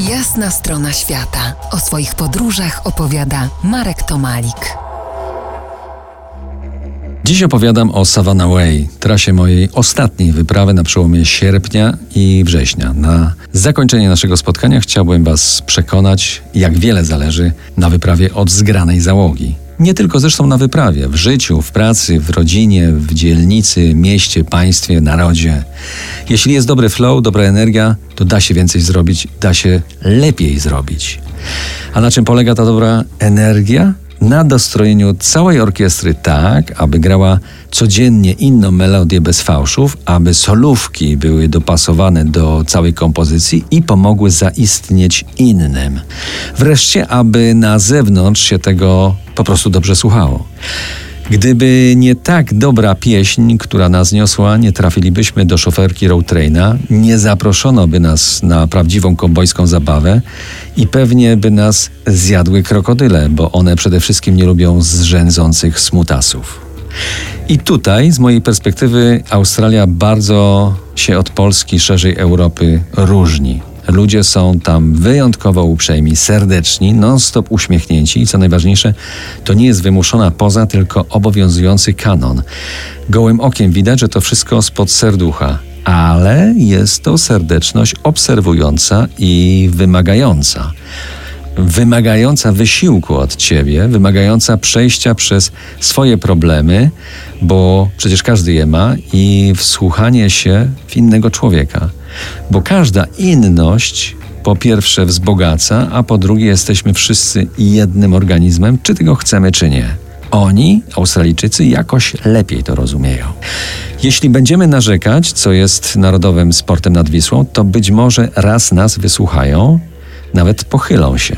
Jasna strona świata. O swoich podróżach opowiada Marek Tomalik. Dziś opowiadam o Savannah Way, trasie mojej ostatniej wyprawy na przełomie sierpnia i września. Na zakończenie naszego spotkania chciałbym Was przekonać, jak wiele zależy na wyprawie od zgranej załogi. Nie tylko zresztą na wyprawie, w życiu, w pracy, w rodzinie, w dzielnicy, mieście, państwie, narodzie. Jeśli jest dobry flow, dobra energia, to da się więcej zrobić, da się lepiej zrobić. A na czym polega ta dobra energia? Na dostrojeniu całej orkiestry tak, aby grała codziennie inną melodię bez fałszów, aby solówki były dopasowane do całej kompozycji i pomogły zaistnieć innym. Wreszcie, aby na zewnątrz się tego po prostu dobrze słuchało. Gdyby nie tak dobra pieśń, która nas niosła, nie trafilibyśmy do szoferki Roadtraina, nie zaproszono by nas na prawdziwą kobojską zabawę i pewnie by nas zjadły krokodyle, bo one przede wszystkim nie lubią zrzędzących smutasów. I tutaj, z mojej perspektywy, Australia bardzo się od Polski, szerzej Europy różni. Ludzie są tam wyjątkowo uprzejmi, serdeczni, non-stop uśmiechnięci i co najważniejsze, to nie jest wymuszona poza, tylko obowiązujący kanon. Gołym okiem widać, że to wszystko spod serducha, ale jest to serdeczność obserwująca i wymagająca wymagająca wysiłku od ciebie, wymagająca przejścia przez swoje problemy, bo przecież każdy je ma, i wsłuchanie się w innego człowieka. Bo każda inność po pierwsze wzbogaca, a po drugie jesteśmy wszyscy jednym organizmem, czy tego chcemy, czy nie. Oni, Australijczycy, jakoś lepiej to rozumieją. Jeśli będziemy narzekać, co jest narodowym sportem nad Wisłą, to być może raz nas wysłuchają, nawet pochylą się.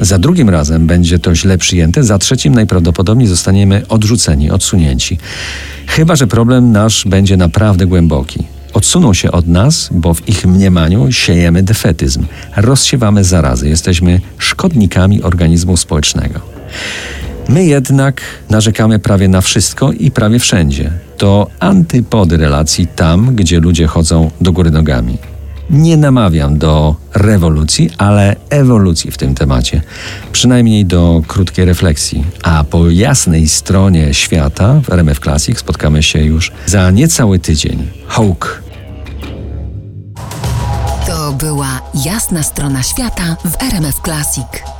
Za drugim razem będzie to źle przyjęte, za trzecim najprawdopodobniej zostaniemy odrzuceni, odsunięci. Chyba, że problem nasz będzie naprawdę głęboki. Odsuną się od nas, bo w ich mniemaniu siejemy defetyzm, rozsiewamy zarazy, jesteśmy szkodnikami organizmu społecznego. My jednak narzekamy prawie na wszystko i prawie wszędzie. To antypody relacji tam, gdzie ludzie chodzą do góry nogami. Nie namawiam do rewolucji, ale ewolucji w tym temacie. Przynajmniej do krótkiej refleksji. A po jasnej stronie świata w RMF Classic spotkamy się już za niecały tydzień. Hołk. To była jasna strona świata w RMF Classic.